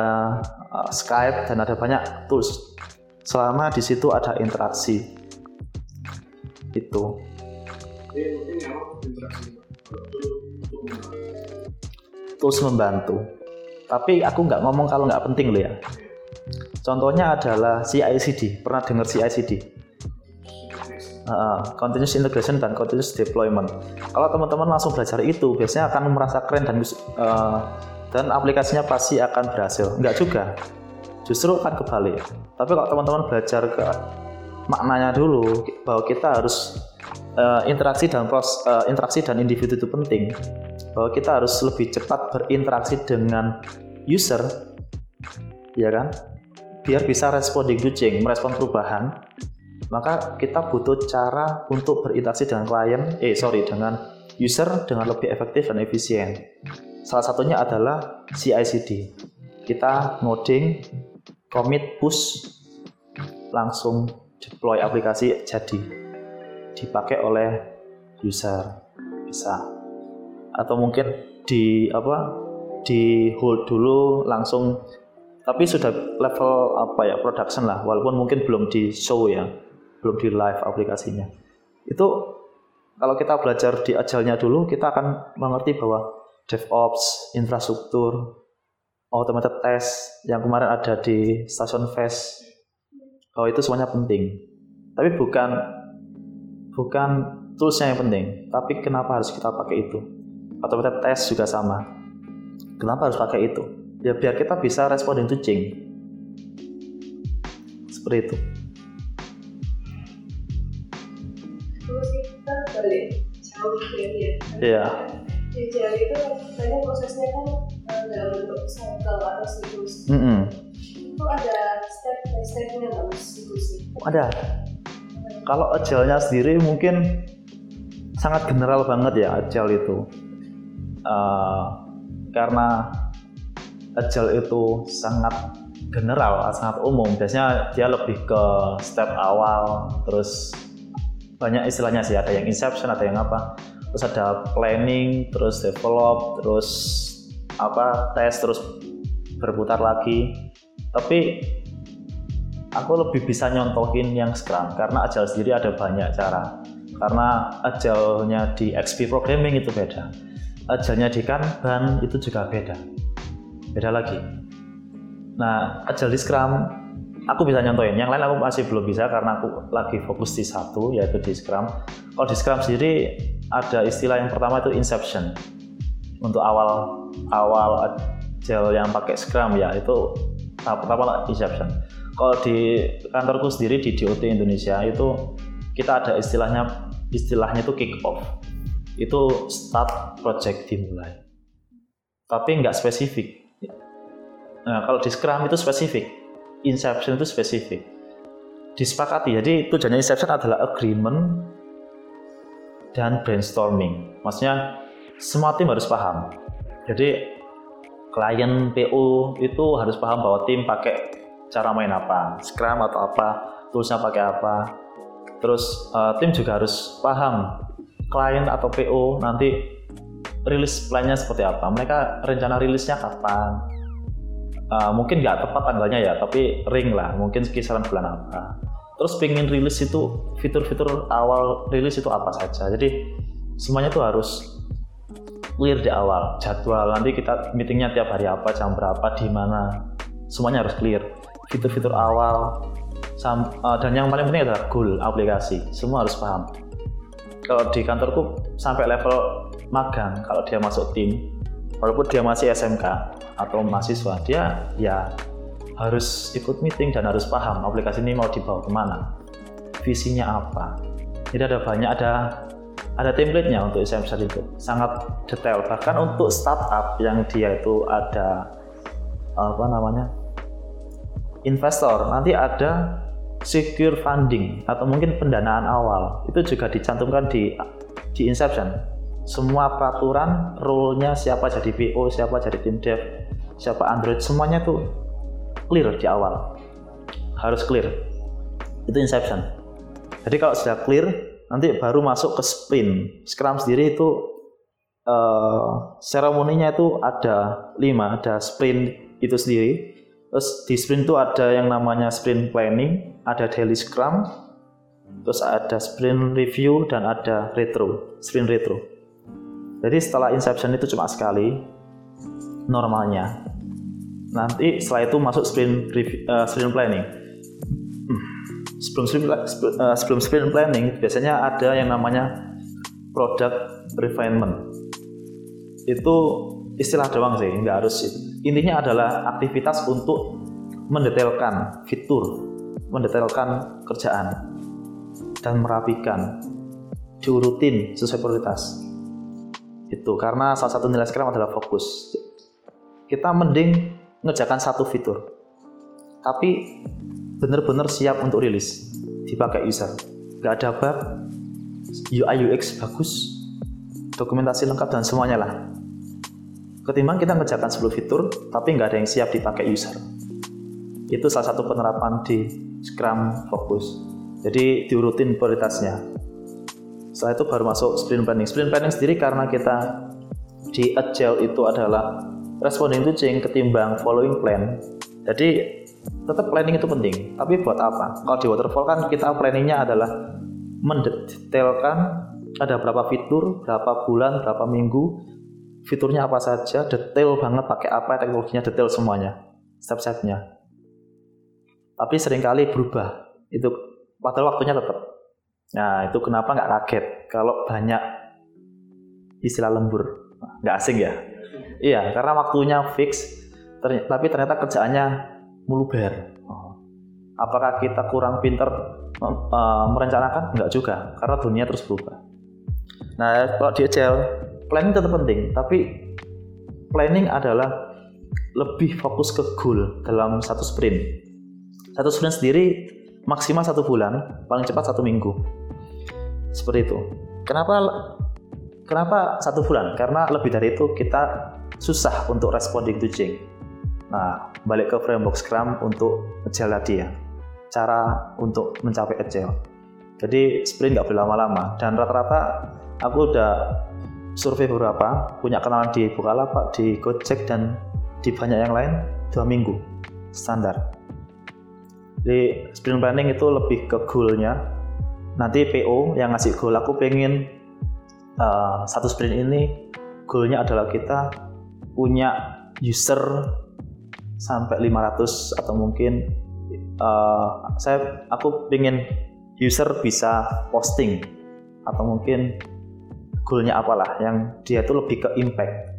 uh, Skype dan ada banyak tools. Selama di situ ada interaksi. Itu. Tools membantu. Tapi aku nggak ngomong kalau nggak penting loh ya. Contohnya adalah CI/CD. Pernah dengar CI/CD? Uh, continuous integration dan continuous deployment. Kalau teman-teman langsung belajar itu, biasanya akan merasa keren dan uh, dan aplikasinya pasti akan berhasil. Enggak juga, justru akan kebalik. Tapi kalau teman-teman belajar ke maknanya dulu, bahwa kita harus uh, interaksi dan pros, uh, interaksi dan individu itu penting, bahwa kita harus lebih cepat berinteraksi dengan user, ya kan? Biar bisa responding to change, merespon perubahan, maka kita butuh cara untuk berinteraksi dengan klien, eh sorry dengan user dengan lebih efektif dan efisien. Salah satunya adalah CI/CD. Kita ngoding, commit, push, langsung deploy aplikasi jadi dipakai oleh user bisa atau mungkin di apa di hold dulu langsung tapi sudah level apa ya production lah walaupun mungkin belum di show ya belum di live aplikasinya. Itu kalau kita belajar di ajalnya dulu, kita akan mengerti bahwa DevOps, infrastruktur, automated test yang kemarin ada di stasiun Fast, bahwa itu semuanya penting. Tapi bukan bukan toolsnya yang penting, tapi kenapa harus kita pakai itu? Automated test juga sama. Kenapa harus pakai itu? Ya biar kita bisa responding to change. Seperti itu. Balik jauh ya iya Jejak itu katanya prosesnya kan dalam bentuk cycle atau siklus mm -hmm. itu ada step by stepnya nggak siklusnya ada kalau agile sendiri mungkin sangat general banget ya agile itu uh, karena agile itu sangat general, sangat umum. Biasanya dia lebih ke step awal, terus banyak istilahnya sih. Ada yang inception, ada yang apa. Terus ada planning, terus develop, terus apa tes, terus berputar lagi. Tapi aku lebih bisa nyontohin yang Scrum karena Agile sendiri ada banyak cara. Karena Agile-nya di XP Programming itu beda. Agile-nya di Kanban itu juga beda. Beda lagi. Nah, Agile di Scrum aku bisa nyontohin. Yang lain aku masih belum bisa karena aku lagi fokus di satu yaitu di Scrum. Kalau di Scrum sendiri ada istilah yang pertama itu inception. Untuk awal awal Agile yang pakai Scrum ya itu tahap pertama inception kalau di kantorku sendiri di DOT Indonesia itu kita ada istilahnya istilahnya itu kick off itu start project dimulai tapi nggak spesifik nah kalau di Scrum itu spesifik inception itu spesifik disepakati jadi tujuannya inception adalah agreement dan brainstorming maksudnya semua tim harus paham jadi klien PO itu harus paham bahwa tim pakai cara main apa, Scrum atau apa, toolsnya pakai apa. Terus uh, tim juga harus paham klien atau PO nanti rilis plannya seperti apa. Mereka rencana rilisnya kapan? Uh, mungkin nggak tepat tanggalnya ya, tapi ring lah, mungkin kisaran bulan apa. Terus pengen rilis itu fitur-fitur awal rilis itu apa saja. Jadi semuanya tuh harus clear di awal. Jadwal nanti kita meetingnya tiap hari apa, jam berapa, di mana. Semuanya harus clear fitur-fitur awal sam, uh, dan yang paling penting adalah goal aplikasi semua harus paham kalau di kantorku sampai level magang kalau dia masuk tim walaupun dia masih SMK atau mahasiswa dia ya harus ikut meeting dan harus paham aplikasi ini mau dibawa ke mana visinya apa. Jadi ada banyak ada ada template-nya untuk SMK itu sangat detail. Bahkan untuk startup yang dia itu ada apa namanya investor nanti ada secure funding atau mungkin pendanaan awal. Itu juga dicantumkan di di inception. Semua peraturan role-nya siapa jadi PO siapa jadi tim dev siapa? Android. Semuanya tuh clear di awal. Harus clear. Itu inception. Jadi kalau sudah clear nanti baru masuk ke sprint Scrum sendiri itu uh, seremoninya itu ada lima. Ada sprint itu sendiri. Terus di sprint itu ada yang namanya sprint planning, ada daily scrum, terus ada sprint review dan ada retro, sprint retro. Jadi setelah inception itu cuma sekali normalnya. Nanti setelah itu masuk sprint uh, sprint planning. Hmm. Sebelum sprint, uh, sebelum sprint planning biasanya ada yang namanya product refinement. Itu istilah doang sih, nggak harus intinya adalah aktivitas untuk mendetailkan fitur, mendetailkan kerjaan, dan merapikan, diurutin sesuai prioritas. Itu karena salah satu nilai Scrum adalah fokus. Kita mending ngerjakan satu fitur, tapi benar-benar siap untuk rilis, dipakai user. Gak ada bug, UI UX bagus, dokumentasi lengkap dan semuanya lah Ketimbang kita ngerjakan 10 fitur, tapi nggak ada yang siap dipakai user. Itu salah satu penerapan di Scrum Focus. Jadi diurutin prioritasnya. Setelah itu baru masuk sprint planning. Sprint planning sendiri karena kita di Agile itu adalah responding to change ketimbang following plan. Jadi tetap planning itu penting. Tapi buat apa? Kalau di waterfall kan kita planningnya adalah mendetailkan ada berapa fitur, berapa bulan, berapa minggu, fiturnya apa saja, detail banget pakai apa, teknologinya detail semuanya, step-stepnya. Tapi sering kali berubah, itu padahal waktunya tetap. Nah itu kenapa nggak kaget kalau banyak istilah lembur, nggak asing ya? Iya, karena waktunya fix, ternyata, tapi ternyata kerjaannya muluber. Oh. Apakah kita kurang pinter uh, merencanakan? Enggak juga, karena dunia terus berubah. Nah, kalau di Agile, planning tetap penting, tapi planning adalah lebih fokus ke goal dalam satu sprint. Satu sprint sendiri maksimal satu bulan, paling cepat satu minggu. Seperti itu. Kenapa kenapa satu bulan? Karena lebih dari itu kita susah untuk responding to change. Nah, balik ke framework Scrum untuk agile tadi ya. Cara untuk mencapai agile. Jadi sprint nggak berlama-lama dan rata-rata aku udah survei beberapa, punya kenalan di Bukalapak, di Gojek dan di banyak yang lain dua minggu standar. Di sprint planning itu lebih ke goalnya. Nanti PO yang ngasih goal aku pengen uh, satu sprint ini goalnya adalah kita punya user sampai 500 atau mungkin uh, saya aku ingin user bisa posting atau mungkin goalnya apalah yang dia itu lebih ke impact.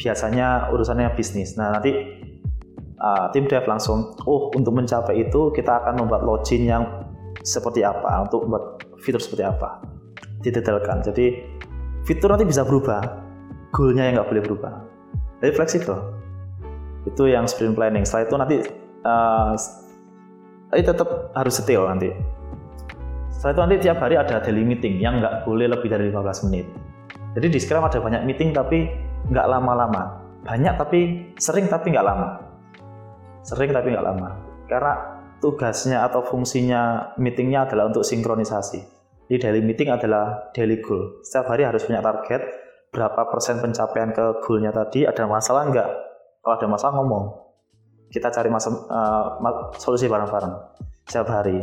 Biasanya urusannya bisnis. Nah nanti uh, tim dev langsung oh untuk mencapai itu kita akan membuat login yang seperti apa untuk membuat fitur seperti apa. Didetailkan. Jadi fitur nanti bisa berubah goalnya yang nggak boleh berubah jadi fleksibel itu yang sprint planning. Setelah itu nanti uh, tetap harus detail nanti. Setelah itu nanti tiap hari ada daily meeting yang nggak boleh lebih dari 15 menit. Jadi di Scrum ada banyak meeting tapi nggak lama-lama. Banyak tapi sering tapi nggak lama. Sering tapi nggak lama. Karena tugasnya atau fungsinya meetingnya adalah untuk sinkronisasi. Di daily meeting adalah daily goal. Setiap hari harus punya target berapa persen pencapaian ke goalnya tadi ada masalah nggak? Kalau ada masalah ngomong. Kita cari masa, uh, solusi bareng-bareng. Setiap hari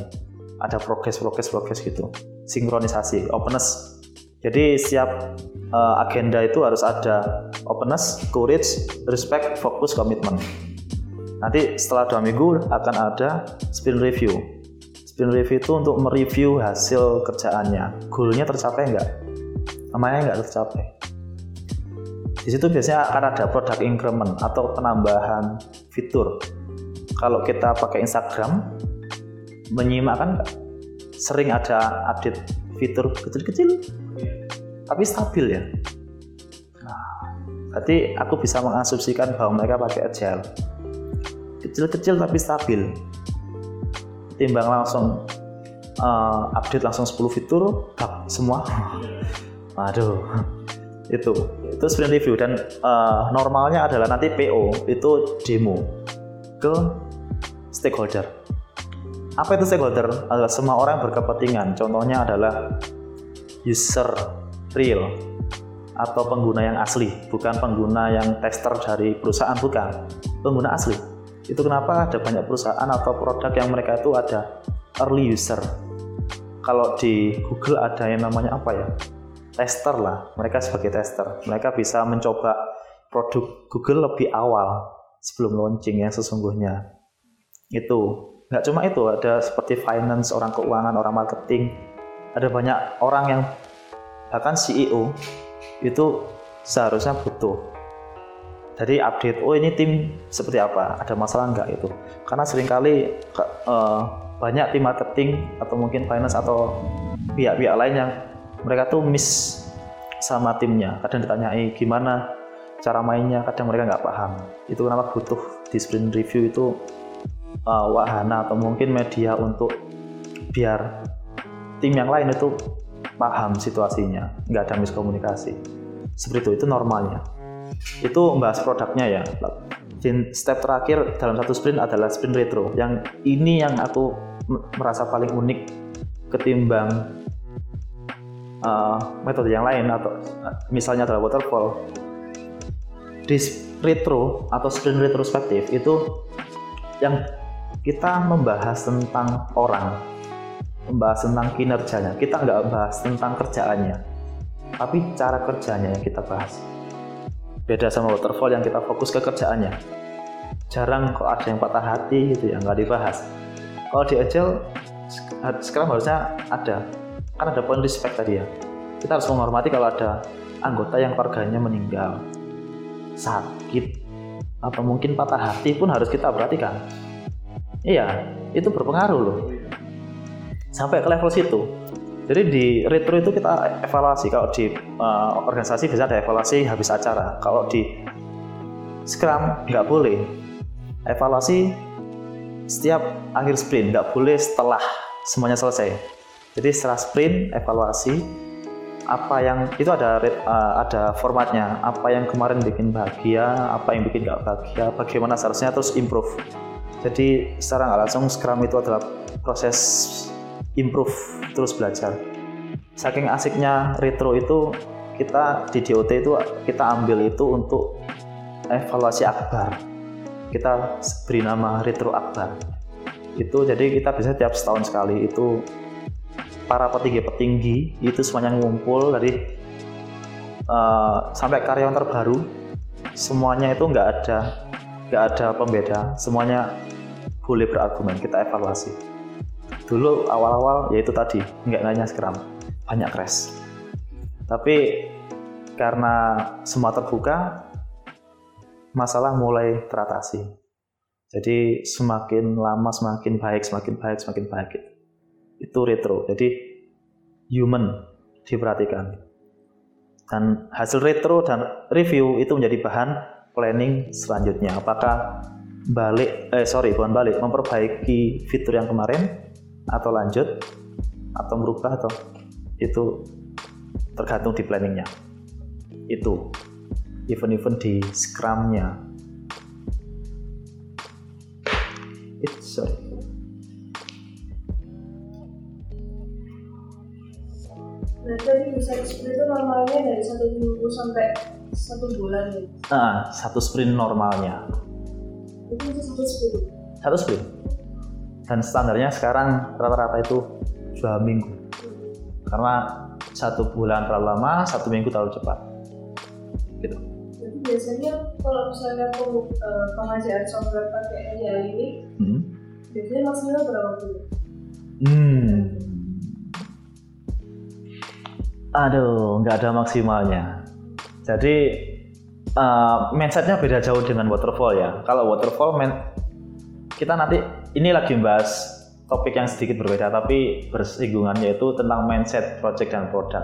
ada progres progres progres gitu. Sinkronisasi openness. Jadi setiap uh, agenda itu harus ada openness courage respect fokus komitmen nanti setelah dua minggu akan ada sprint review. Sprint review itu untuk mereview hasil kerjaannya. Goalnya tercapai enggak namanya enggak tercapai di situ biasanya akan ada product increment atau penambahan fitur. Kalau kita pakai Instagram, menyimak kan sering ada update fitur kecil-kecil, tapi stabil ya. Nah, berarti aku bisa mengasumsikan bahwa mereka pakai agile. Kecil-kecil tapi stabil. Timbang langsung uh, update langsung 10 fitur, semua. Aduh, itu. Itu sprint review dan uh, normalnya adalah nanti PO itu demo ke stakeholder. Apa itu stakeholder? Adalah semua orang berkepentingan. Contohnya adalah user real atau pengguna yang asli bukan pengguna yang tester dari perusahaan bukan. Pengguna asli. Itu kenapa ada banyak perusahaan atau produk yang mereka itu ada early user. Kalau di Google ada yang namanya apa ya tester lah mereka sebagai tester. Mereka bisa mencoba produk Google lebih awal sebelum launching yang sesungguhnya. Itu. Nggak cuma itu ada seperti finance orang keuangan orang marketing. Ada banyak orang yang bahkan CEO itu seharusnya butuh. Jadi update oh ini tim seperti apa? Ada masalah nggak? Itu. Karena sering kali uh, banyak tim marketing atau mungkin finance atau pihak-pihak lain yang mereka tuh miss sama timnya. Kadang ditanyai gimana cara mainnya kadang mereka nggak paham. Itu kenapa butuh di sprint review itu uh, wahana atau mungkin media untuk biar tim yang lain itu paham situasinya. Nggak ada miskomunikasi. Seperti itu itu normalnya. Itu membahas produknya ya. Step terakhir dalam satu sprint adalah sprint retro. Yang ini yang aku merasa paling unik ketimbang uh, metode yang lain atau misalnya adalah waterfall. Di retro atau sprint retrospektif itu yang kita membahas tentang orang membahas tentang kinerjanya. Kita nggak bahas tentang kerjaannya tapi cara kerjanya yang kita bahas. Beda sama waterfall yang kita fokus ke kerjaannya. Jarang kok ada yang patah hati gitu ya nggak dibahas. Kalau di agile sekarang harusnya ada kan ada poin respect tadi ya. Kita harus menghormati kalau ada anggota yang keluarganya meninggal. Sakit. Atau mungkin patah hati pun harus kita perhatikan. Iya itu berpengaruh loh. Sampai ke level situ. Jadi di retro itu kita evaluasi. Kalau di uh, organisasi bisa ada evaluasi habis acara. Kalau di scrum nggak boleh. Evaluasi setiap akhir sprint. Nggak boleh setelah semuanya selesai jadi setelah sprint evaluasi apa yang itu ada uh, ada formatnya. Apa yang kemarin bikin bahagia apa yang bikin gak bahagia bagaimana seharusnya terus improve. Jadi secara nggak langsung Scrum itu adalah proses improve terus belajar. Saking asiknya retro itu kita di DOT itu kita ambil itu untuk evaluasi akbar. Kita beri nama retro akbar. Itu jadi kita bisa tiap setahun sekali itu para petinggi-petinggi itu semuanya ngumpul dari uh, sampai karyawan terbaru semuanya itu nggak ada nggak ada pembeda semuanya boleh berargumen kita evaluasi. Dulu awal-awal yaitu tadi nggak nanya scrum banyak crash. Tapi karena semua terbuka masalah mulai teratasi. Jadi semakin lama semakin baik semakin baik semakin baik itu retro. Jadi human diperhatikan. Dan hasil retro dan review itu menjadi bahan planning selanjutnya. Apakah balik eh sorry bukan balik memperbaiki fitur yang kemarin atau lanjut atau merubah atau itu tergantung di planningnya itu event-event di scrumnya it sorry satu minggu sampai satu bulan ya? Nah, satu sprint normalnya. Itu satu sprint? Satu sprint. Dan standarnya sekarang rata-rata itu dua minggu. Karena satu bulan terlalu lama, satu minggu terlalu cepat. Gitu. Jadi biasanya kalau misalnya aku uh, pengajaran software pakai AI ini, hmm. biasanya maksimal berapa bulan? Hmm, Aduh, nggak ada maksimalnya. Jadi uh, mindsetnya beda jauh dengan waterfall ya. Kalau waterfall, man, kita nanti ini lagi bahas topik yang sedikit berbeda, tapi bersinggungan yaitu tentang mindset project dan produk.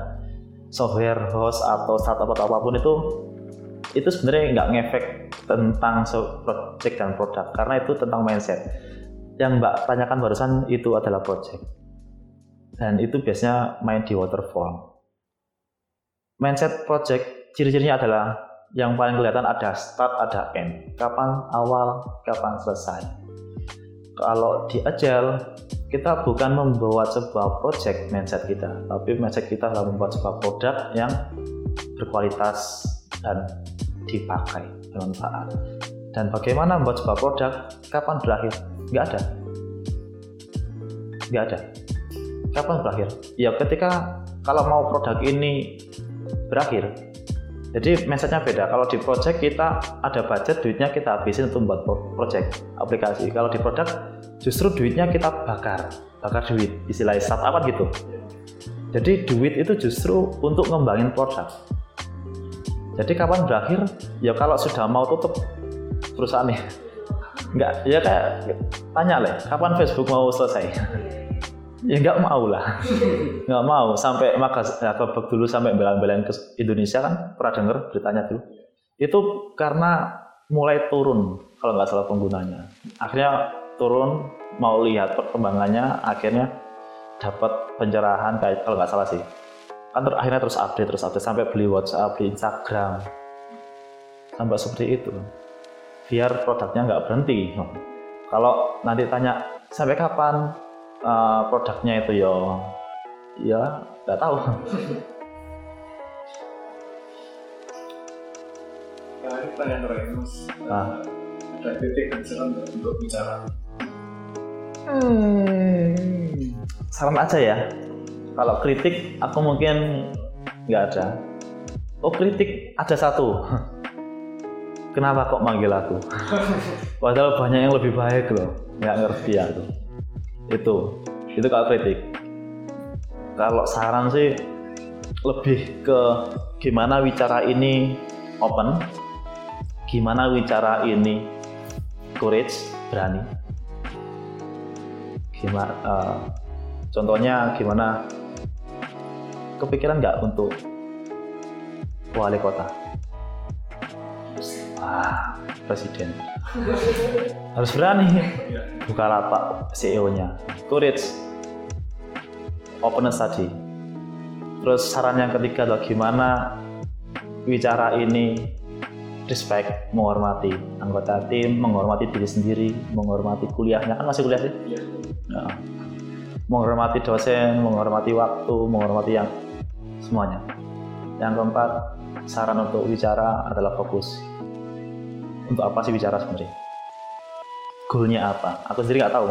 Software host atau startup atau apa pun itu itu sebenarnya nggak ngefek tentang project dan produk karena itu tentang mindset. Yang Mbak tanyakan barusan itu adalah project dan itu biasanya main di waterfall mindset project ciri-cirinya adalah yang paling kelihatan ada start ada end. Kapan awal kapan selesai. Kalau di agile kita bukan membuat sebuah project mindset kita tapi mindset kita adalah membuat sebuah produk yang berkualitas dan dipakai bermanfaat. Dan bagaimana membuat sebuah produk kapan berakhir? Nggak ada. Nggak ada. Kapan berakhir? Ya ketika kalau mau produk ini berakhir. Jadi mindsetnya beda. Kalau di project kita ada budget, duitnya kita habisin untuk membuat project aplikasi. Kalau di produk justru duitnya kita bakar, bakar duit. Istilahnya startup kan gitu. Jadi duit itu justru untuk ngembangin produk. Jadi kapan berakhir? Ya kalau sudah mau tutup perusahaannya. Enggak, ya kayak tanya lah, kapan Facebook mau selesai? ya nggak mau lah. Nggak mau. Sampai maka ya, dulu sampai bela-belain ke Indonesia kan pernah dengar beritanya tuh. Itu karena mulai turun kalau nggak salah penggunanya. Akhirnya turun mau lihat perkembangannya akhirnya dapat pencerahan kayak kalau nggak salah sih. Kan ter, akhirnya terus update terus update. Sampai beli WhatsApp beli Instagram. Sampai seperti itu. Biar produknya nggak berhenti kalau nanti tanya sampai kapan uh, produknya itu ya ya nggak tahu. Ya ini pertanyaan terakhir mas ah. ada saran untuk bicara. Hmm. saran aja ya. Kalau kritik aku mungkin nggak ada. Oh kritik ada satu. Kenapa kok manggil aku? Padahal banyak yang lebih baik loh. Nggak ngerti aku itu. Itu kalau kritik. Kalau saran sih lebih ke gimana bicara ini open gimana bicara ini courage berani. Gimana uh, contohnya gimana kepikiran nggak untuk wali kota? Ah presiden harus berani. Buka lapak CEO-nya courage openness tadi. Terus saran yang ketiga adalah gimana bicara ini respect menghormati anggota tim menghormati diri sendiri menghormati kuliahnya. Kan masih kuliah sih? Iya. Ya. menghormati dosen menghormati waktu menghormati yang semuanya. Yang keempat saran untuk bicara adalah fokus untuk apa sih bicara sebenarnya? Goalnya apa? Aku sendiri nggak tahu.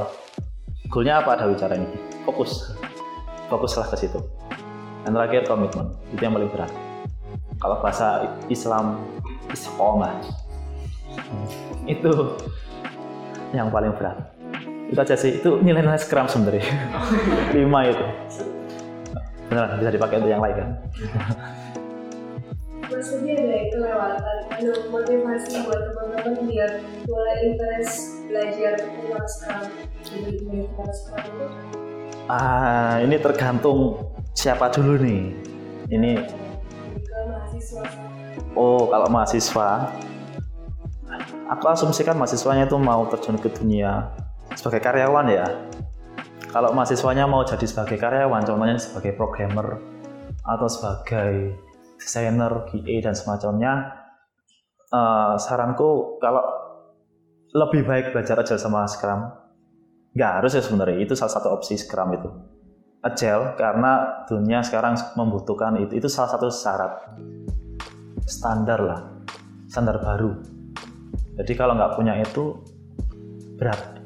Goalnya apa ada bicara ini? Fokus. Fokuslah ke situ. Dan terakhir komitmen. Itu yang paling berat. Kalau bahasa Islam istiqomah. Itu yang paling berat. Itu aja sih. Itu nilai-nilai Scrum sebenarnya lima itu. Beneran bisa dipakai untuk yang lain kan Mas tadi ada kelewatan ada motivasi buat teman-teman biar mulai interest belajar tentang Scrum jadi tentang Scrum itu. Ah ini tergantung siapa dulu nih. Ini ke mahasiswa. Oh kalau mahasiswa. Aku asumsikan mahasiswanya itu mau terjun ke dunia sebagai karyawan ya. Kalau mahasiswanya mau jadi sebagai karyawan contohnya sebagai programmer atau sebagai desainer QA dan semacamnya eh, saranku kalau lebih baik belajar aja sama Scrum. Nggak harus ya sebenarnya itu salah satu opsi Scrum itu. Agile karena dunia sekarang membutuhkan itu itu salah satu syarat. Standar lah standar baru. Jadi kalau nggak punya itu berat.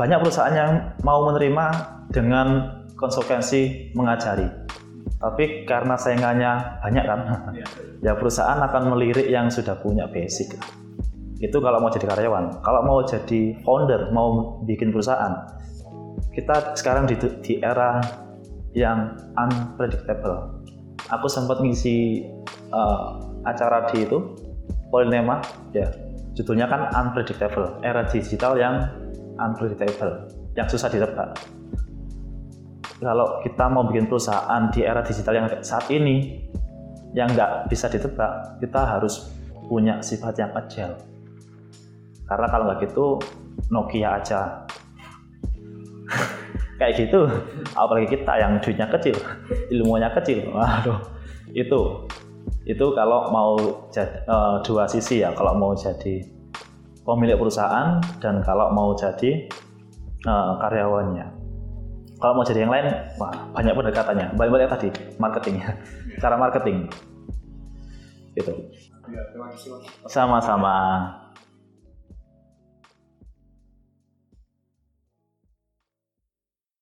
Banyak perusahaan yang mau menerima dengan konsekuensi mengajari tapi karena saingannya banyak kan Iya. ya perusahaan akan melirik yang sudah punya basic itu kalau mau jadi karyawan. Kalau mau jadi founder mau bikin perusahaan kita sekarang di, di era yang unpredictable. Aku sempat ngisi eh, acara di itu Polinema ya. Judulnya kan unpredictable era digital yang unpredictable yang susah ditebak kalau kita mau bikin perusahaan di era digital yang saat ini yang nggak bisa ditebak kita harus punya sifat yang agile. Karena kalau nggak gitu Nokia aja. Kayak gitu. Apalagi kita yang duitnya kecil ilmunya kecil. Waduh. Itu itu kalau mau jad- eh, dua sisi ya. Kalau mau jadi pemilik perusahaan dan kalau mau jadi eh, karyawannya kalau mau jadi yang lain wah banyak pendekatannya banyak-banyak tadi marketing. Cara marketing. Gitu. Ya, kasih mas. sama-sama